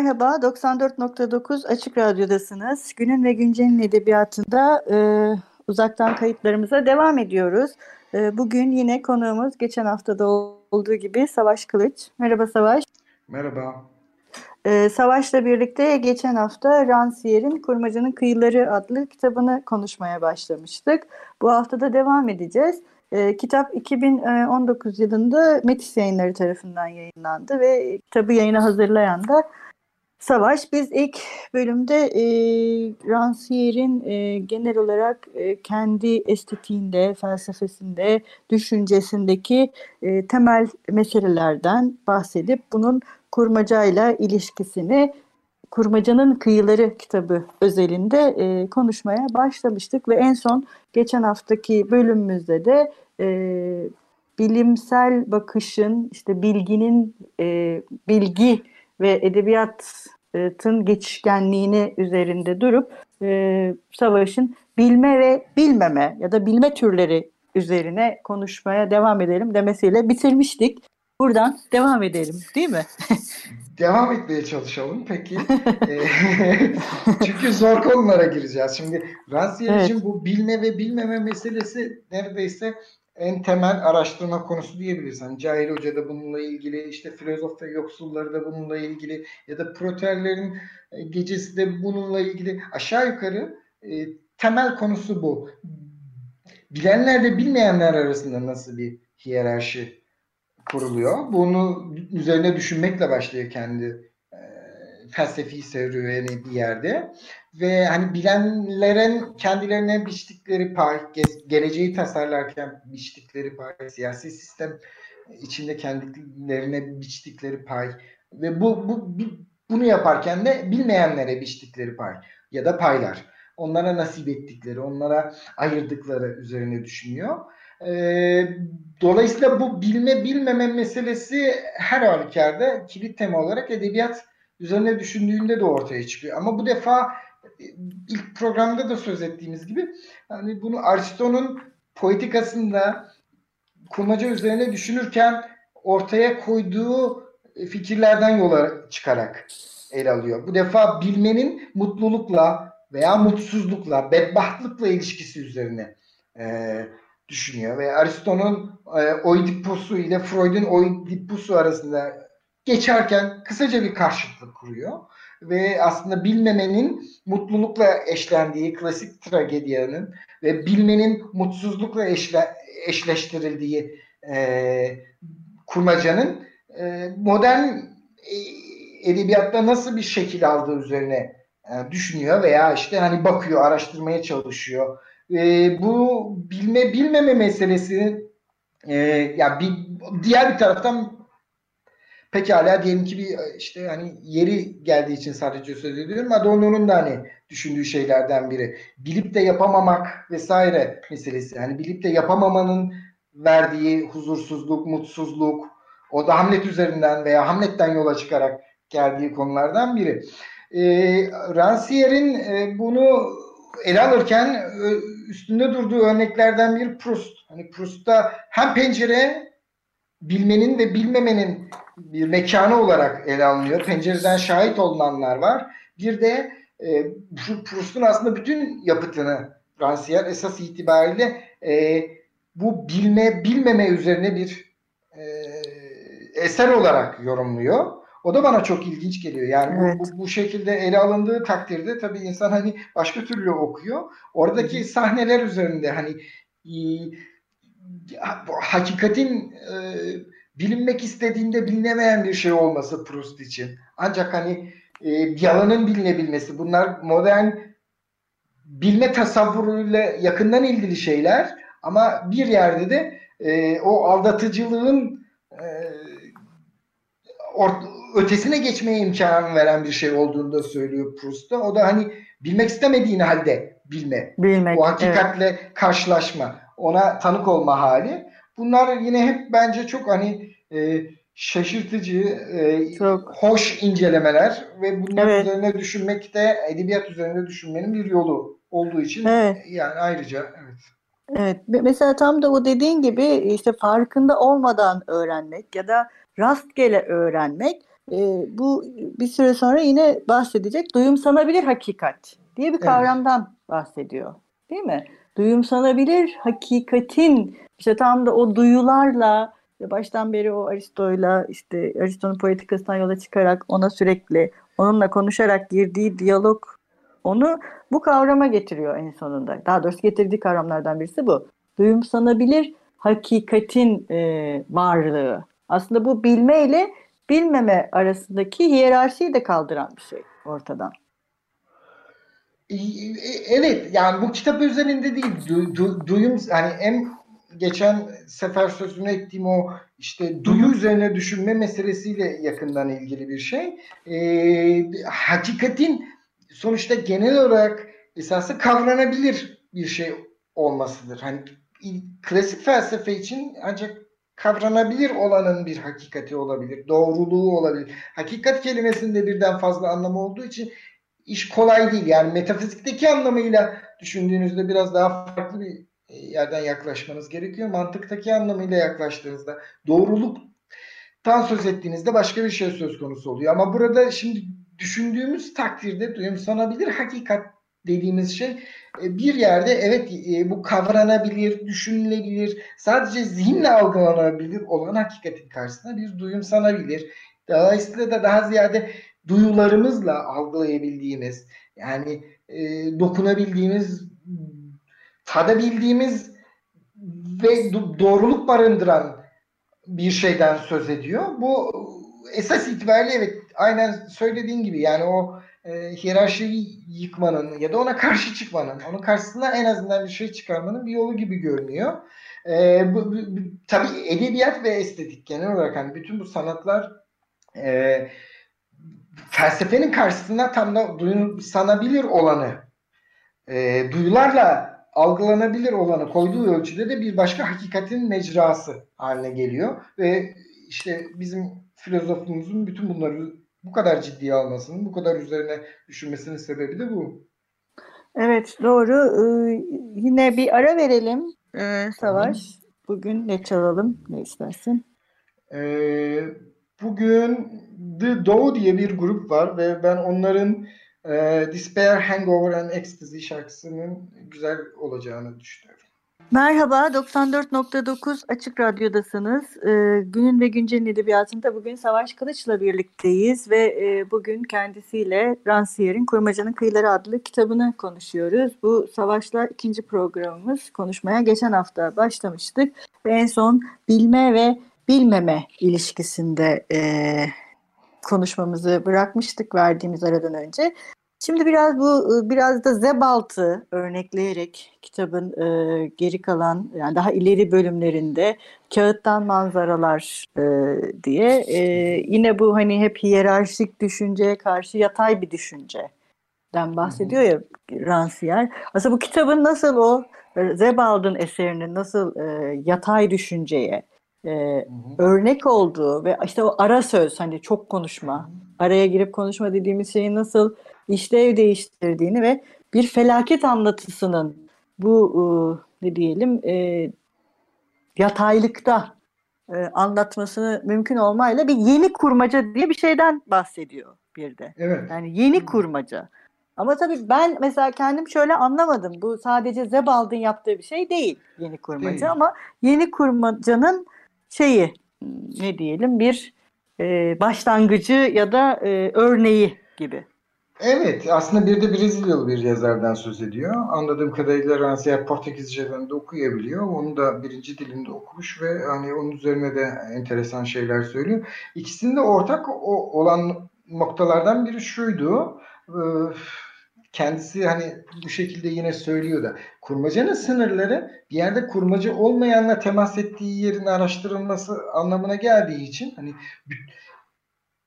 Merhaba, 94.9 Açık Radyo'dasınız. Günün ve Güncel'in edebiyatında e, uzaktan kayıtlarımıza devam ediyoruz. E, bugün yine konuğumuz geçen haftada olduğu gibi Savaş Kılıç. Merhaba Savaş. Merhaba. E, Savaş'la birlikte geçen hafta Rancière'in Kurmaca'nın Kıyıları adlı kitabını konuşmaya başlamıştık. Bu hafta da devam edeceğiz. E, kitap 2019 yılında Metis yayınları tarafından yayınlandı ve kitabı yayına hazırlayan da Savaş. Biz ilk bölümde e, Rancière'in e, genel olarak e, kendi estetiğinde, felsefesinde, düşüncesindeki e, temel meselelerden bahsedip bunun kurmacayla ilişkisini Kurmacanın Kıyıları kitabı özelinde e, konuşmaya başlamıştık ve en son geçen haftaki bölümümüzde de e, bilimsel bakışın, işte bilginin, e, bilgi ve edebiyatın geçişkenliğini üzerinde durup e, savaşın bilme ve bilmeme ya da bilme türleri üzerine konuşmaya devam edelim demesiyle bitirmiştik. Buradan devam edelim değil mi? devam etmeye çalışalım peki. Çünkü zor konulara gireceğiz. Şimdi Rancière evet. bu bilme ve bilmeme meselesi neredeyse en temel araştırma konusu diyebiliriz. Hani Cahil Hoca da bununla ilgili, işte filozof ve yoksulları da bununla ilgili ya da proterlerin gecesi de bununla ilgili aşağı yukarı e, temel konusu bu. Bilenlerle bilmeyenler arasında nasıl bir hiyerarşi kuruluyor? Bunu üzerine düşünmekle başlıyor kendi e, felsefi serüveni bir yerde. Ve hani bilenlerin kendilerine biçtikleri pay, geleceği tasarlarken biçtikleri pay, siyasi sistem içinde kendilerine biçtikleri pay ve bu, bu bunu yaparken de bilmeyenlere biçtikleri pay ya da paylar. Onlara nasip ettikleri, onlara ayırdıkları üzerine düşünüyor. Ee, dolayısıyla bu bilme bilmeme meselesi her halükarda kilit tema olarak edebiyat üzerine düşündüğünde de ortaya çıkıyor. Ama bu defa ilk programda da söz ettiğimiz gibi hani bunu Aristo'nun poetikasında kurmaca üzerine düşünürken ortaya koyduğu fikirlerden yola çıkarak ele alıyor. Bu defa bilmenin mutlulukla veya mutsuzlukla, bedbahtlıkla ilişkisi üzerine e, düşünüyor. Ve Aristo'nun e, Oidipus'u ile Freud'un Oidipus'u arasında geçerken kısaca bir karşıtlık kuruyor. Ve aslında bilmemenin mutlulukla eşlendiği klasik tragedyanın ve bilmenin mutsuzlukla eşle, eşleştirildiği e, kurmacanın e, modern e, edebiyatta nasıl bir şekil aldığı üzerine e, düşünüyor veya işte hani bakıyor, araştırmaya çalışıyor. E, bu bilme bilmeme meselesi e, ya bir diğer bir taraftan pekala diyelim ki bir işte hani yeri geldiği için sadece söz ediyorum. Adorno'nun da hani düşündüğü şeylerden biri. Bilip de yapamamak vesaire meselesi. Hani bilip de yapamamanın verdiği huzursuzluk, mutsuzluk o da Hamlet üzerinden veya Hamlet'ten yola çıkarak geldiği konulardan biri. E, Rancière'in e, bunu ele alırken e, üstünde durduğu örneklerden bir Proust. Hani Proust'ta hem pencere bilmenin ve bilmemenin bir mekanı olarak ele alınıyor. Pencereden şahit olunanlar var. Bir de e, Proust'un aslında bütün yapıtını Rancière esas itibariyle e, bu bilme bilmeme üzerine bir e, eser olarak yorumluyor. O da bana çok ilginç geliyor. Yani evet. bu, bu, şekilde ele alındığı takdirde tabii insan hani başka türlü okuyor. Oradaki Hı. sahneler üzerinde hani e, hakikatin e, bilinmek istediğinde bilinemeyen bir şey olması Proust için. Ancak hani e, yalanın bilinebilmesi bunlar modern bilme tasavvuruyla yakından ilgili şeyler ama bir yerde de e, o aldatıcılığın e, or, ötesine geçmeye imkan veren bir şey olduğunu da söylüyor Proust'ta. O da hani bilmek istemediğin halde bilme. Bilmek. O hakikatle evet. karşılaşma. Ona tanık olma hali. Bunlar yine hep bence çok hani e, şaşırtıcı, e, çok. hoş incelemeler ve bunlar evet. üzerine düşünmek de edebiyat üzerinde düşünmenin bir yolu olduğu için evet. yani ayrıca evet. Evet. Mesela tam da o dediğin gibi işte farkında olmadan öğrenmek ya da rastgele öğrenmek e, bu bir süre sonra yine bahsedecek duyumsanabilir hakikat diye bir kavramdan evet. bahsediyor. Değil mi? Duyumsanabilir hakikatin işte tam da o duyularla baştan beri o Aristo'yla işte Aristo'nun poetikasından yola çıkarak ona sürekli onunla konuşarak girdiği diyalog onu bu kavrama getiriyor en sonunda. Daha doğrusu getirdiği kavramlardan birisi bu. Duyumsanabilir hakikatin e, varlığı. Aslında bu bilme ile bilmeme arasındaki hiyerarşiyi de kaldıran bir şey ortadan. Evet yani bu kitap üzerinde değil du, du, duyum yani en geçen sefer sözünü ettiğim o işte duyu üzerine düşünme meselesiyle yakından ilgili bir şey. E, hakikatin sonuçta genel olarak esası kavranabilir bir şey olmasıdır. Hani klasik felsefe için ancak kavranabilir olanın bir hakikati olabilir, doğruluğu olabilir. Hakikat kelimesinde birden fazla anlamı olduğu için iş kolay değil. Yani metafizikteki anlamıyla düşündüğünüzde biraz daha farklı bir e, yerden yaklaşmanız gerekiyor. Mantıktaki anlamıyla yaklaştığınızda doğruluktan söz ettiğinizde başka bir şey söz konusu oluyor. Ama burada şimdi düşündüğümüz takdirde duyumsanabilir hakikat dediğimiz şey e, bir yerde evet e, bu kavranabilir, düşünülebilir, sadece zihinle algılanabilir olan hakikatin karşısında bir duyumsanabilir. Dolayısıyla da daha ziyade duyularımızla algılayabildiğimiz, yani e, dokunabildiğimiz, tadabildiğimiz ve doğruluk barındıran bir şeyden söz ediyor. Bu esas itibariyle evet aynen söylediğin gibi yani o e, hiyerarşiyi yıkmanın ya da ona karşı çıkmanın, onun karşısına en azından bir şey çıkarmanın bir yolu gibi görünüyor. E, bu, bu, tabii edebiyat ve estetik genel olarak hani bütün bu sanatlar e, felsefenin karşısında tam da sanabilir olanı, e, duyularla algılanabilir olanı koyduğu ölçüde de bir başka hakikatin mecrası haline geliyor ve işte bizim filozofumuzun bütün bunları bu kadar ciddiye almasının, bu kadar üzerine düşünmesinin sebebi de bu. Evet doğru. Ee, yine bir ara verelim ee, Savaş. Tamam. Bugün ne çalalım? Ne istersin? Ee, bugün The Dow diye bir grup var ve ben onların e, Despair, Hangover and Ecstasy şarkısının güzel olacağını düşünüyorum. Merhaba, 94.9 Açık Radyo'dasınız. Ee, günün ve güncelin edebiyatında bugün Savaş Kılıç'la birlikteyiz ve e, bugün kendisiyle Rancière'in Kurmacanın Kıyıları adlı kitabını konuşuyoruz. Bu Savaş'la ikinci programımız. Konuşmaya geçen hafta başlamıştık ve en son bilme ve bilmeme ilişkisinde e, konuşmamızı bırakmıştık verdiğimiz aradan önce. Şimdi biraz bu biraz da Zebalt'ı örnekleyerek kitabın e, geri kalan yani daha ileri bölümlerinde kağıttan manzaralar e, diye e, yine bu hani hep hiyerarşik düşünceye karşı yatay bir düşünceden bahsediyor ya Rancière. Aslında bu kitabın nasıl o Zebald'ın eserinin nasıl e, yatay düşünceye e, örnek olduğu ve işte o ara söz hani çok konuşma, araya girip konuşma dediğimiz şeyin nasıl işlev değiştirdiğini ve bir felaket anlatısının bu e, ne diyelim e, yataylıkta e, anlatmasını mümkün olmayla bir yeni kurmaca diye bir şeyden bahsediyor bir de. Evet. Yani yeni kurmaca. Ama tabii ben mesela kendim şöyle anlamadım. Bu sadece Zebald'ın yaptığı bir şey değil yeni kurmaca değil. ama yeni kurmacanın şeyi ne diyelim bir e, başlangıcı ya da e, örneği gibi. Evet, aslında bir de Brezilyalı bir yazardan söz ediyor. Anladığım kadarıyla Rancière Portekizceden de okuyabiliyor. Onu da birinci dilinde okumuş ve hani onun üzerine de enteresan şeyler söylüyor. İkisinde ortak olan noktalardan biri şuydu. Kendisi hani bu şekilde yine söylüyor da kurmacanın sınırları bir yerde kurmaca olmayanla temas ettiği yerin araştırılması anlamına geldiği için hani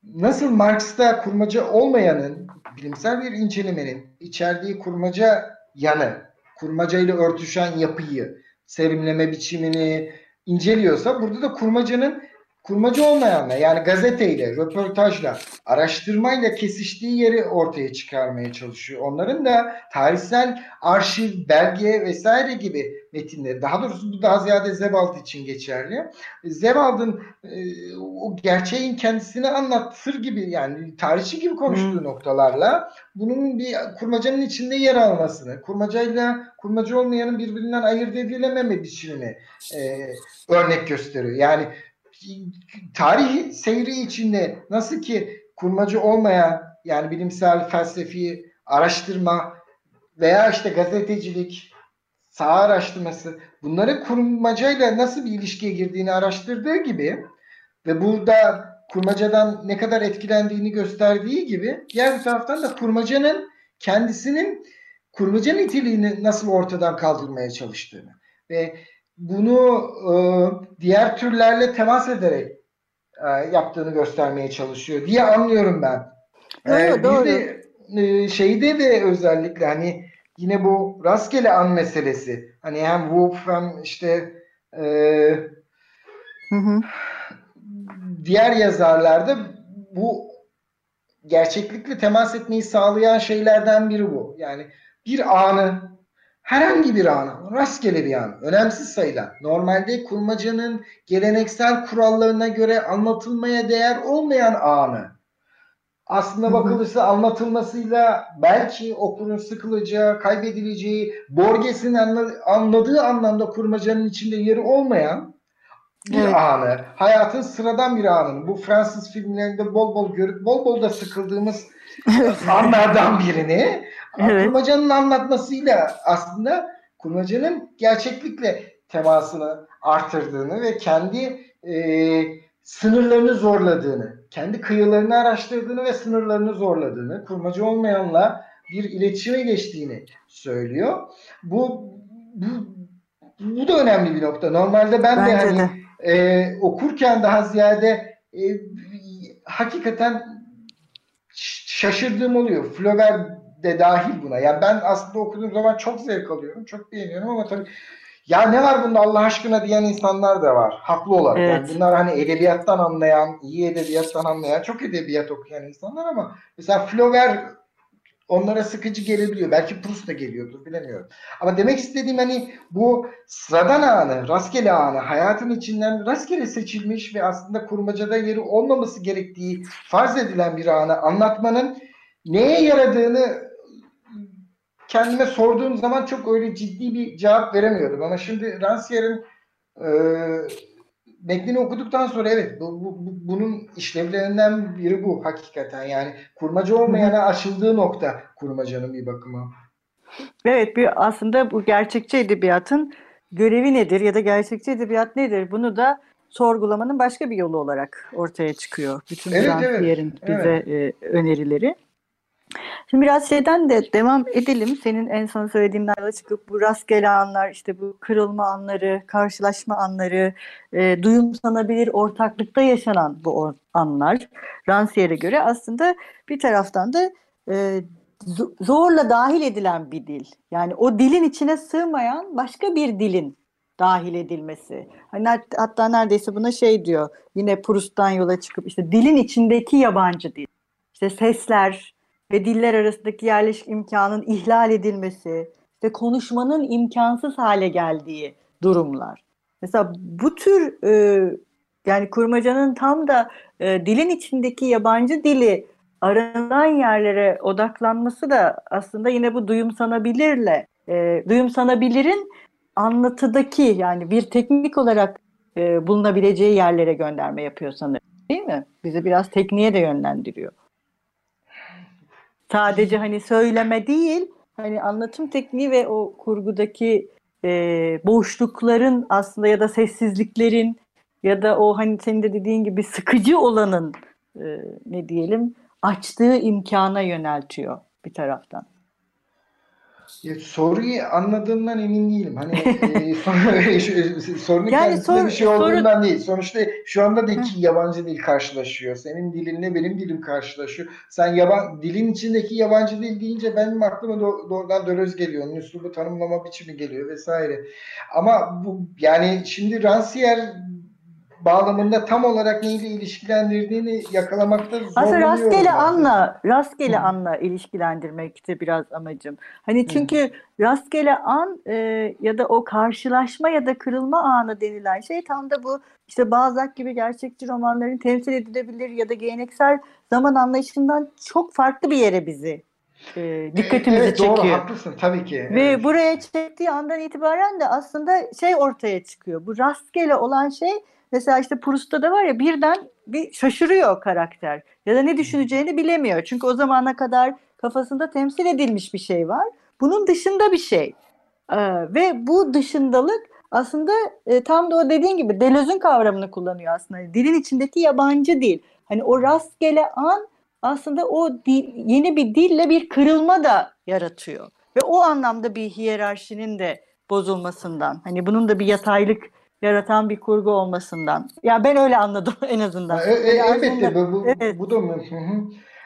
nasıl Marx'ta kurmaca olmayanın bilimsel bir incelemenin içerdiği kurmaca yanı, kurmaca ile örtüşen yapıyı, serimleme biçimini inceliyorsa burada da kurmacanın kurmacı olmayanla yani gazeteyle, röportajla, araştırmayla kesiştiği yeri ortaya çıkarmaya çalışıyor. Onların da tarihsel arşiv, belge vesaire gibi metinleri, daha doğrusu bu daha ziyade Zebald için geçerli. Zebald'ın e, o gerçeğin kendisini anlatır gibi yani tarihçi gibi konuştuğu hmm. noktalarla bunun bir kurmacanın içinde yer almasını, kurmacayla kurmacı olmayanın birbirinden ayırt edilememe biçimini e, örnek gösteriyor. Yani tarih seyri içinde nasıl ki kurmacı olmayan yani bilimsel felsefi araştırma veya işte gazetecilik, sağ araştırması bunları kurmacayla nasıl bir ilişkiye girdiğini araştırdığı gibi ve burada kurmacadan ne kadar etkilendiğini gösterdiği gibi diğer bir taraftan da kurmacanın kendisinin kurmaca niteliğini nasıl ortadan kaldırmaya çalıştığını ve bunu e, diğer türlerle temas ederek e, yaptığını göstermeye çalışıyor diye anlıyorum ben. Doğru, ee, doğru. Bir de e, şeyde de özellikle hani yine bu rastgele an meselesi. Hani hem Wolf hem işte e, hı hı. diğer yazarlarda bu gerçeklikle temas etmeyi sağlayan şeylerden biri bu. Yani bir anı herhangi bir anı, rastgele bir an, önemsiz sayılan, normalde kurmacanın geleneksel kurallarına göre anlatılmaya değer olmayan anı aslında bakılırsa anlatılmasıyla belki okurun sıkılacağı, kaybedileceği, Borges'in anladığı anlamda kurmacanın içinde yeri olmayan bir evet. anı. Hayatın sıradan bir anını. Bu Fransız filmlerinde bol bol görüp bol bol da sıkıldığımız anlardan birini Evet. Kurmacanın anlatmasıyla aslında kurmacanın gerçeklikle temasını artırdığını ve kendi e, sınırlarını zorladığını, kendi kıyılarını araştırdığını ve sınırlarını zorladığını, kurmacı olmayanla bir iletişime geçtiğini söylüyor. Bu bu, bu da önemli bir nokta. Normalde ben Bence de hani de. E, okurken daha ziyade e, hakikaten şaşırdığım oluyor. Flaubert de dahil buna. Yani ben aslında okuduğum zaman çok zevk alıyorum, çok beğeniyorum ama tabii ya ne var bunda Allah aşkına diyen insanlar da var. Haklı olarak. Evet. Yani bunlar hani edebiyattan anlayan, iyi edebiyattan anlayan, çok edebiyat okuyan insanlar ama mesela Flaubert onlara sıkıcı gelebiliyor. Belki Proust da geliyordur bilemiyorum. Ama demek istediğim hani bu sıradan anı, rastgele anı, hayatın içinden rastgele seçilmiş ve aslında kurmacada yeri olmaması gerektiği farz edilen bir anı anlatmanın neye yaradığını kendime sorduğum zaman çok öyle ciddi bir cevap veremiyordum. Ama şimdi Rancière'in e, metnini okuduktan sonra evet bu, bu, bunun işlevlerinden biri bu hakikaten. Yani kurmaca olmayana açıldığı nokta kurmacanın bir bakıma. Evet bir aslında bu gerçekçi edebiyatın görevi nedir ya da gerçekçi edebiyat nedir? Bunu da sorgulamanın başka bir yolu olarak ortaya çıkıyor. Bütün evet, evet, bize evet. E, önerileri. Şimdi biraz şeyden de devam edelim. Senin en son söylediğinden yola çıkıp bu rastgele anlar, işte bu kırılma anları, karşılaşma anları, e, duyumsanabilir ortaklıkta yaşanan bu anlar Rancière'e göre aslında bir taraftan da e, zorla dahil edilen bir dil. Yani o dilin içine sığmayan başka bir dilin dahil edilmesi. Hani hatta neredeyse buna şey diyor. Yine Proust'tan yola çıkıp işte dilin içindeki yabancı dil. İşte sesler, ve diller arasındaki yerleşik imkanın ihlal edilmesi, işte konuşmanın imkansız hale geldiği durumlar. Mesela bu tür e, yani kurmacanın tam da e, dilin içindeki yabancı dili aranan yerlere odaklanması da aslında yine bu duyumsanabilirle, e, duyumsanabilirin anlatıdaki yani bir teknik olarak e, bulunabileceği yerlere gönderme yapıyor sanırım. Değil mi? Bizi biraz tekniğe de yönlendiriyor. Sadece hani söyleme değil, hani anlatım tekniği ve o kurgudaki e, boşlukların aslında ya da sessizliklerin ya da o hani senin de dediğin gibi sıkıcı olanın e, ne diyelim açtığı imkana yöneltiyor bir taraftan. Ya, soruyu anladığımdan emin değilim. Hani e, sorunun yani kendisinde sor, bir şey olduğundan soru... değil. Sonuçta şu anda da iki yabancı dil karşılaşıyor. Senin dilinle benim dilim karşılaşıyor. Sen yaban dilin içindeki yabancı dil deyince benim aklıma do, doğrudan Dölöz geliyor. Onun üslubu tanımlama biçimi geliyor vesaire. Ama bu yani şimdi Rancière bağlamında tam olarak neyle ilişkilendirdiğini yakalamakta zorlanıyorum. Aslında rastgele anla, rastgele Hı. anla ilişkilendirmekti biraz amacım. Hani çünkü Hı. rastgele an e, ya da o karşılaşma ya da kırılma anı denilen şey tam da bu işte Balzac gibi gerçekçi romanların temsil edilebilir ya da geleneksel zaman anlayışından çok farklı bir yere bizi e, dikkatimizi evet, çekiyor. Doğru haklısın tabii ki. Ve evet. buraya çektiği andan itibaren de aslında şey ortaya çıkıyor. Bu rastgele olan şey Mesela işte Proust'ta da var ya birden bir şaşırıyor karakter. Ya da ne düşüneceğini bilemiyor. Çünkü o zamana kadar kafasında temsil edilmiş bir şey var. Bunun dışında bir şey. Ee, ve bu dışındalık aslında e, tam da o dediğin gibi Deleuze'ün kavramını kullanıyor aslında. Yani dilin içindeki yabancı dil. Hani o rastgele an aslında o dil, yeni bir dille bir kırılma da yaratıyor. Ve o anlamda bir hiyerarşinin de bozulmasından. Hani bunun da bir yataylık yaratan bir kurgu olmasından. Ya ben öyle anladım en azından. E, e, elbette bu, bu, evet. bu da mı?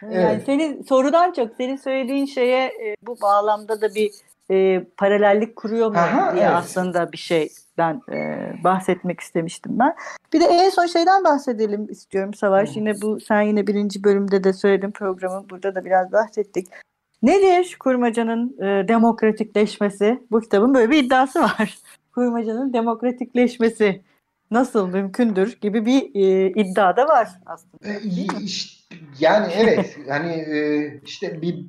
Evet. Yani senin sorudan çok senin söylediğin şeye e, bu bağlamda da bir e, paralellik kuruyor mu Aha, diye evet. aslında bir şey ben e, bahsetmek istemiştim ben. Bir de en son şeyden bahsedelim istiyorum Savaş. Hı. Yine bu sen yine birinci bölümde de söyledin programı. Burada da biraz bahsettik. Nedir kurmacanın e, demokratikleşmesi? Bu kitabın böyle bir iddiası var kurmacanın demokratikleşmesi nasıl mümkündür gibi bir e, iddia da var aslında. E, yani evet hani e, işte bir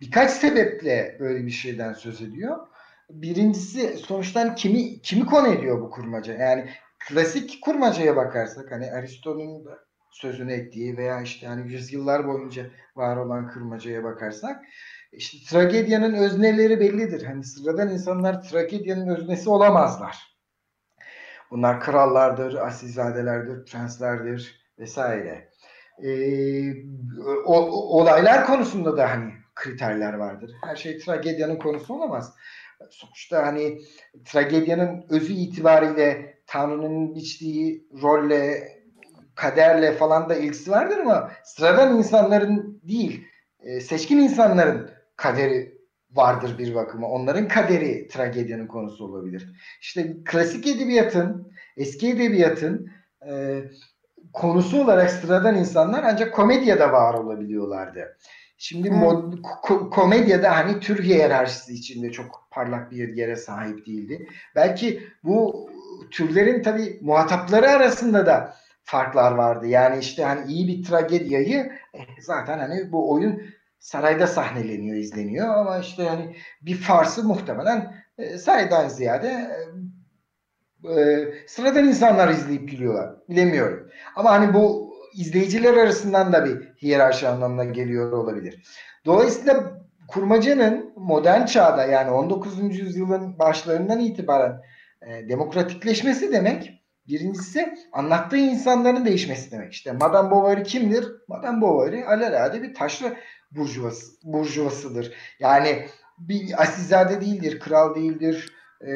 birkaç sebeple böyle bir şeyden söz ediyor. Birincisi sonuçtan kimi kimi konu ediyor bu kurmaca? Yani klasik kurmacaya bakarsak hani Aristo'nun da sözünü ettiği veya işte hani yüzyıllar boyunca var olan kurmacaya bakarsak işte tragedyanın özneleri bellidir. Hani sıradan insanlar tragedyanın öznesi olamazlar. Bunlar krallardır, asilzadelerdir, prenslerdir vesaire. Ee, o, olaylar konusunda da hani kriterler vardır. Her şey tragedyanın konusu olamaz. Sonuçta hani tragedyanın özü itibariyle Tanrı'nın biçtiği rolle, kaderle falan da ilgisi vardır ama sıradan insanların değil, e, seçkin insanların kaderi vardır bir bakıma. Onların kaderi tragedyanın konusu olabilir. İşte klasik edebiyatın, eski edebiyatın e, konusu olarak sıradan insanlar ancak komedyada var olabiliyorlardı. Şimdi hmm. mod, ko- komedyada hani tür hiyerarşisi içinde çok parlak bir yere sahip değildi. Belki bu türlerin tabi muhatapları arasında da farklar vardı. Yani işte hani iyi bir tragediyayı eh, zaten hani bu oyun sarayda sahneleniyor, izleniyor ama işte yani bir farsı muhtemelen e, saraydan ziyade e, e, sıradan insanlar izleyip gülüyorlar. Bilemiyorum. Ama hani bu izleyiciler arasından da bir hiyerarşi anlamına geliyor olabilir. Dolayısıyla kurmacanın modern çağda yani 19. yüzyılın başlarından itibaren e, demokratikleşmesi demek Birincisi anlattığı insanların değişmesi demek. İşte Madame Bovary kimdir? Madame Bovary alelade bir taşlı burjuvası, burjuvasıdır. Yani bir asilzade değildir, kral değildir, e,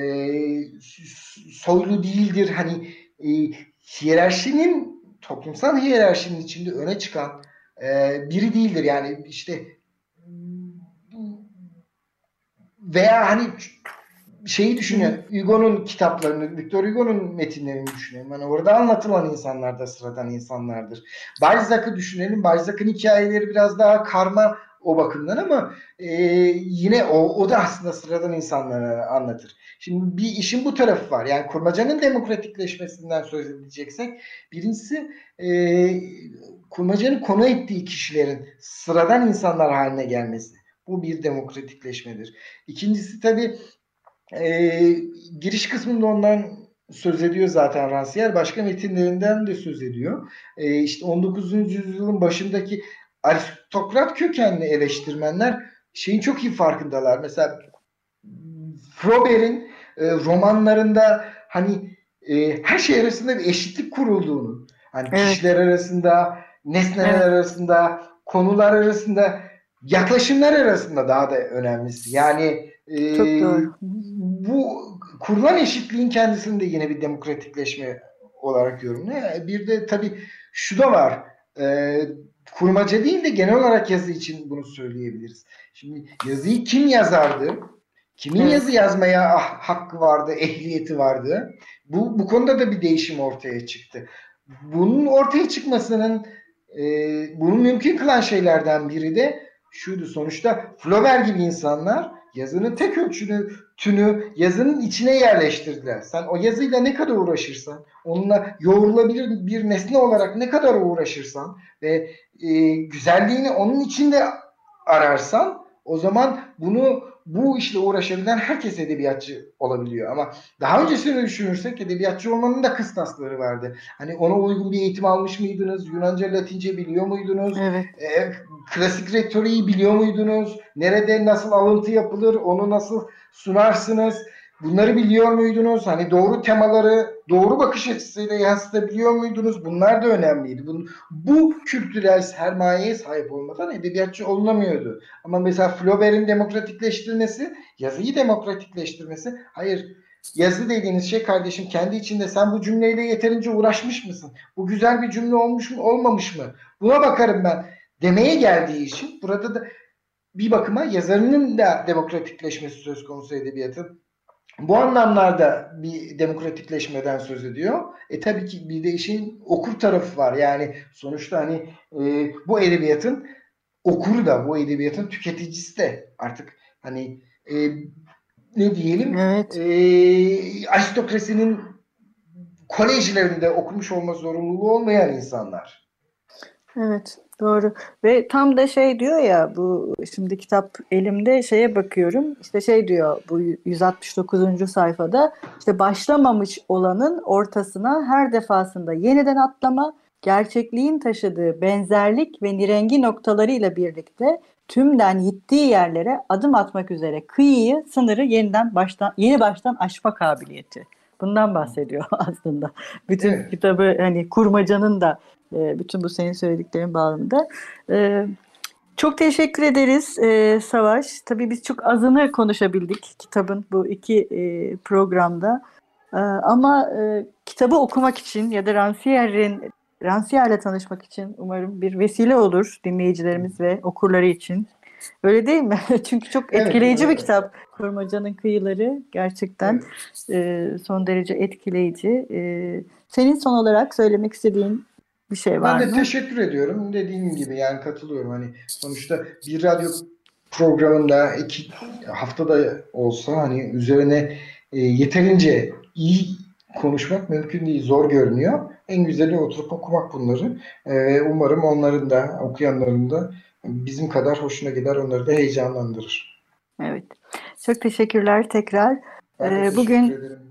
soylu değildir. Hani e, hiyerarşinin, toplumsal hiyerarşinin içinde öne çıkan e, biri değildir. Yani işte veya hani şeyi düşünün. Hugo'nun kitaplarını, Victor Hugo'nun metinlerini düşünelim. Yani orada anlatılan insanlar da sıradan insanlardır. Balzac'ı düşünelim. Balzac'ın hikayeleri biraz daha karma o bakımdan ama e, yine o, o da aslında sıradan insanları anlatır. Şimdi bir işin bu tarafı var. Yani kurmacanın demokratikleşmesinden söz edeceksek birincisi e, kurmacanın konu ettiği kişilerin sıradan insanlar haline gelmesi. Bu bir demokratikleşmedir. İkincisi tabii e, giriş kısmında ondan söz ediyor zaten Rancière. Başka metinlerinden de söz ediyor. E, işte 19. yüzyılın başındaki aristokrat kökenli eleştirmenler şeyin çok iyi farkındalar. Mesela Flaubert'in e, romanlarında hani e, her şey arasında bir eşitlik kurulduğunu, hani evet. kişiler arasında, nesneler evet. arasında, konular arasında, yaklaşımlar arasında daha da önemlisi. Yani Ee, Çok doğru. Bu kurulan eşitliğin kendisinde yine bir demokratikleşme olarak yorumluyor. Bir de tabii şu da var. E, kurmaca değil de genel olarak yazı için bunu söyleyebiliriz. Şimdi yazıyı kim yazardı? Kimin evet. yazı yazmaya ah, hakkı vardı, ehliyeti vardı? Bu, bu konuda da bir değişim ortaya çıktı. Bunun ortaya çıkmasının e, bunu mümkün kılan şeylerden biri de şuydu sonuçta Flaubert gibi insanlar yazının tek ölçünü tünü yazının içine yerleştirdiler. Sen o yazıyla ne kadar uğraşırsan, onunla yoğrulabilir bir nesne olarak ne kadar uğraşırsan ve e, güzelliğini onun içinde ararsan o zaman bunu bu işle uğraşabilen herkes edebiyatçı olabiliyor. Ama daha öncesini düşünürsek edebiyatçı olmanın da kıstasları vardı. Hani ona uygun bir eğitim almış mıydınız? Yunanca, Latince biliyor muydunuz? Evet. Ee, klasik retoriği biliyor muydunuz? Nerede nasıl alıntı yapılır? Onu nasıl sunarsınız? Bunları biliyor muydunuz? Hani doğru temaları doğru bakış açısıyla yansıtabiliyor muydunuz? Bunlar da önemliydi. Bu, bu kültürel sermayeye sahip olmadan edebiyatçı olunamıyordu. Ama mesela Flaubert'in demokratikleştirmesi, yazıyı demokratikleştirmesi, hayır yazı dediğiniz şey kardeşim kendi içinde sen bu cümleyle yeterince uğraşmış mısın? Bu güzel bir cümle olmuş mu, olmamış mı? Buna bakarım ben. Demeye geldiği için burada da bir bakıma yazarının da demokratikleşmesi söz konusu edebiyatın. Bu anlamlarda bir demokratikleşmeden söz ediyor. E tabii ki bir de işin okur tarafı var. Yani sonuçta hani e, bu edebiyatın okuru da bu edebiyatın tüketicisi de artık hani e, ne diyelim evet. e, aristokrasinin kolejlerinde okumuş olma zorunluluğu olmayan insanlar. Evet. Doğru ve tam da şey diyor ya bu şimdi kitap elimde şeye bakıyorum işte şey diyor bu 169. sayfada işte başlamamış olanın ortasına her defasında yeniden atlama gerçekliğin taşıdığı benzerlik ve nirengi noktalarıyla birlikte tümden gittiği yerlere adım atmak üzere kıyıyı sınırı yeniden baştan yeni baştan aşma kabiliyeti. Bundan bahsediyor aslında. Bütün evet. kitabı hani kurmacanın da e, bütün bu senin söylediklerin bağlamında. E, çok teşekkür ederiz e, Savaş. Tabii biz çok azını konuşabildik kitabın bu iki e, programda. E, ama e, kitabı okumak için ya da Rancière'in Rancière tanışmak için umarım bir vesile olur dinleyicilerimiz ve okurları için. Öyle değil mi? Çünkü çok etkileyici evet, bir kitap. Kurmaca'nın kıyıları gerçekten evet. e, son derece etkileyici. E, senin son olarak söylemek istediğin bir şey var Ben de mı? teşekkür ediyorum. Dediğim gibi yani katılıyorum. Hani sonuçta bir radyo programında iki haftada olsa hani üzerine e, yeterince iyi konuşmak mümkün değil. Zor görünüyor. En güzeli oturup okumak bunları. E, umarım onların da okuyanların da bizim kadar hoşuna gider. Onları da heyecanlandırır. Evet. Çok teşekkürler tekrar. Ee, bugün ederim.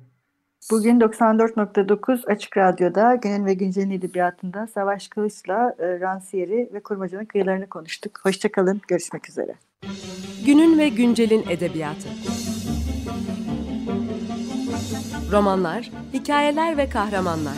Bugün 94.9 Açık Radyo'da Günün ve Güncel'in edebiyatında Savaş Kılıç'la e, Ransiyeri ve Kurmaca'nın kıyılarını konuştuk. Hoşçakalın, görüşmek üzere. Günün ve Güncel'in edebiyatı. Romanlar, hikayeler ve kahramanlar.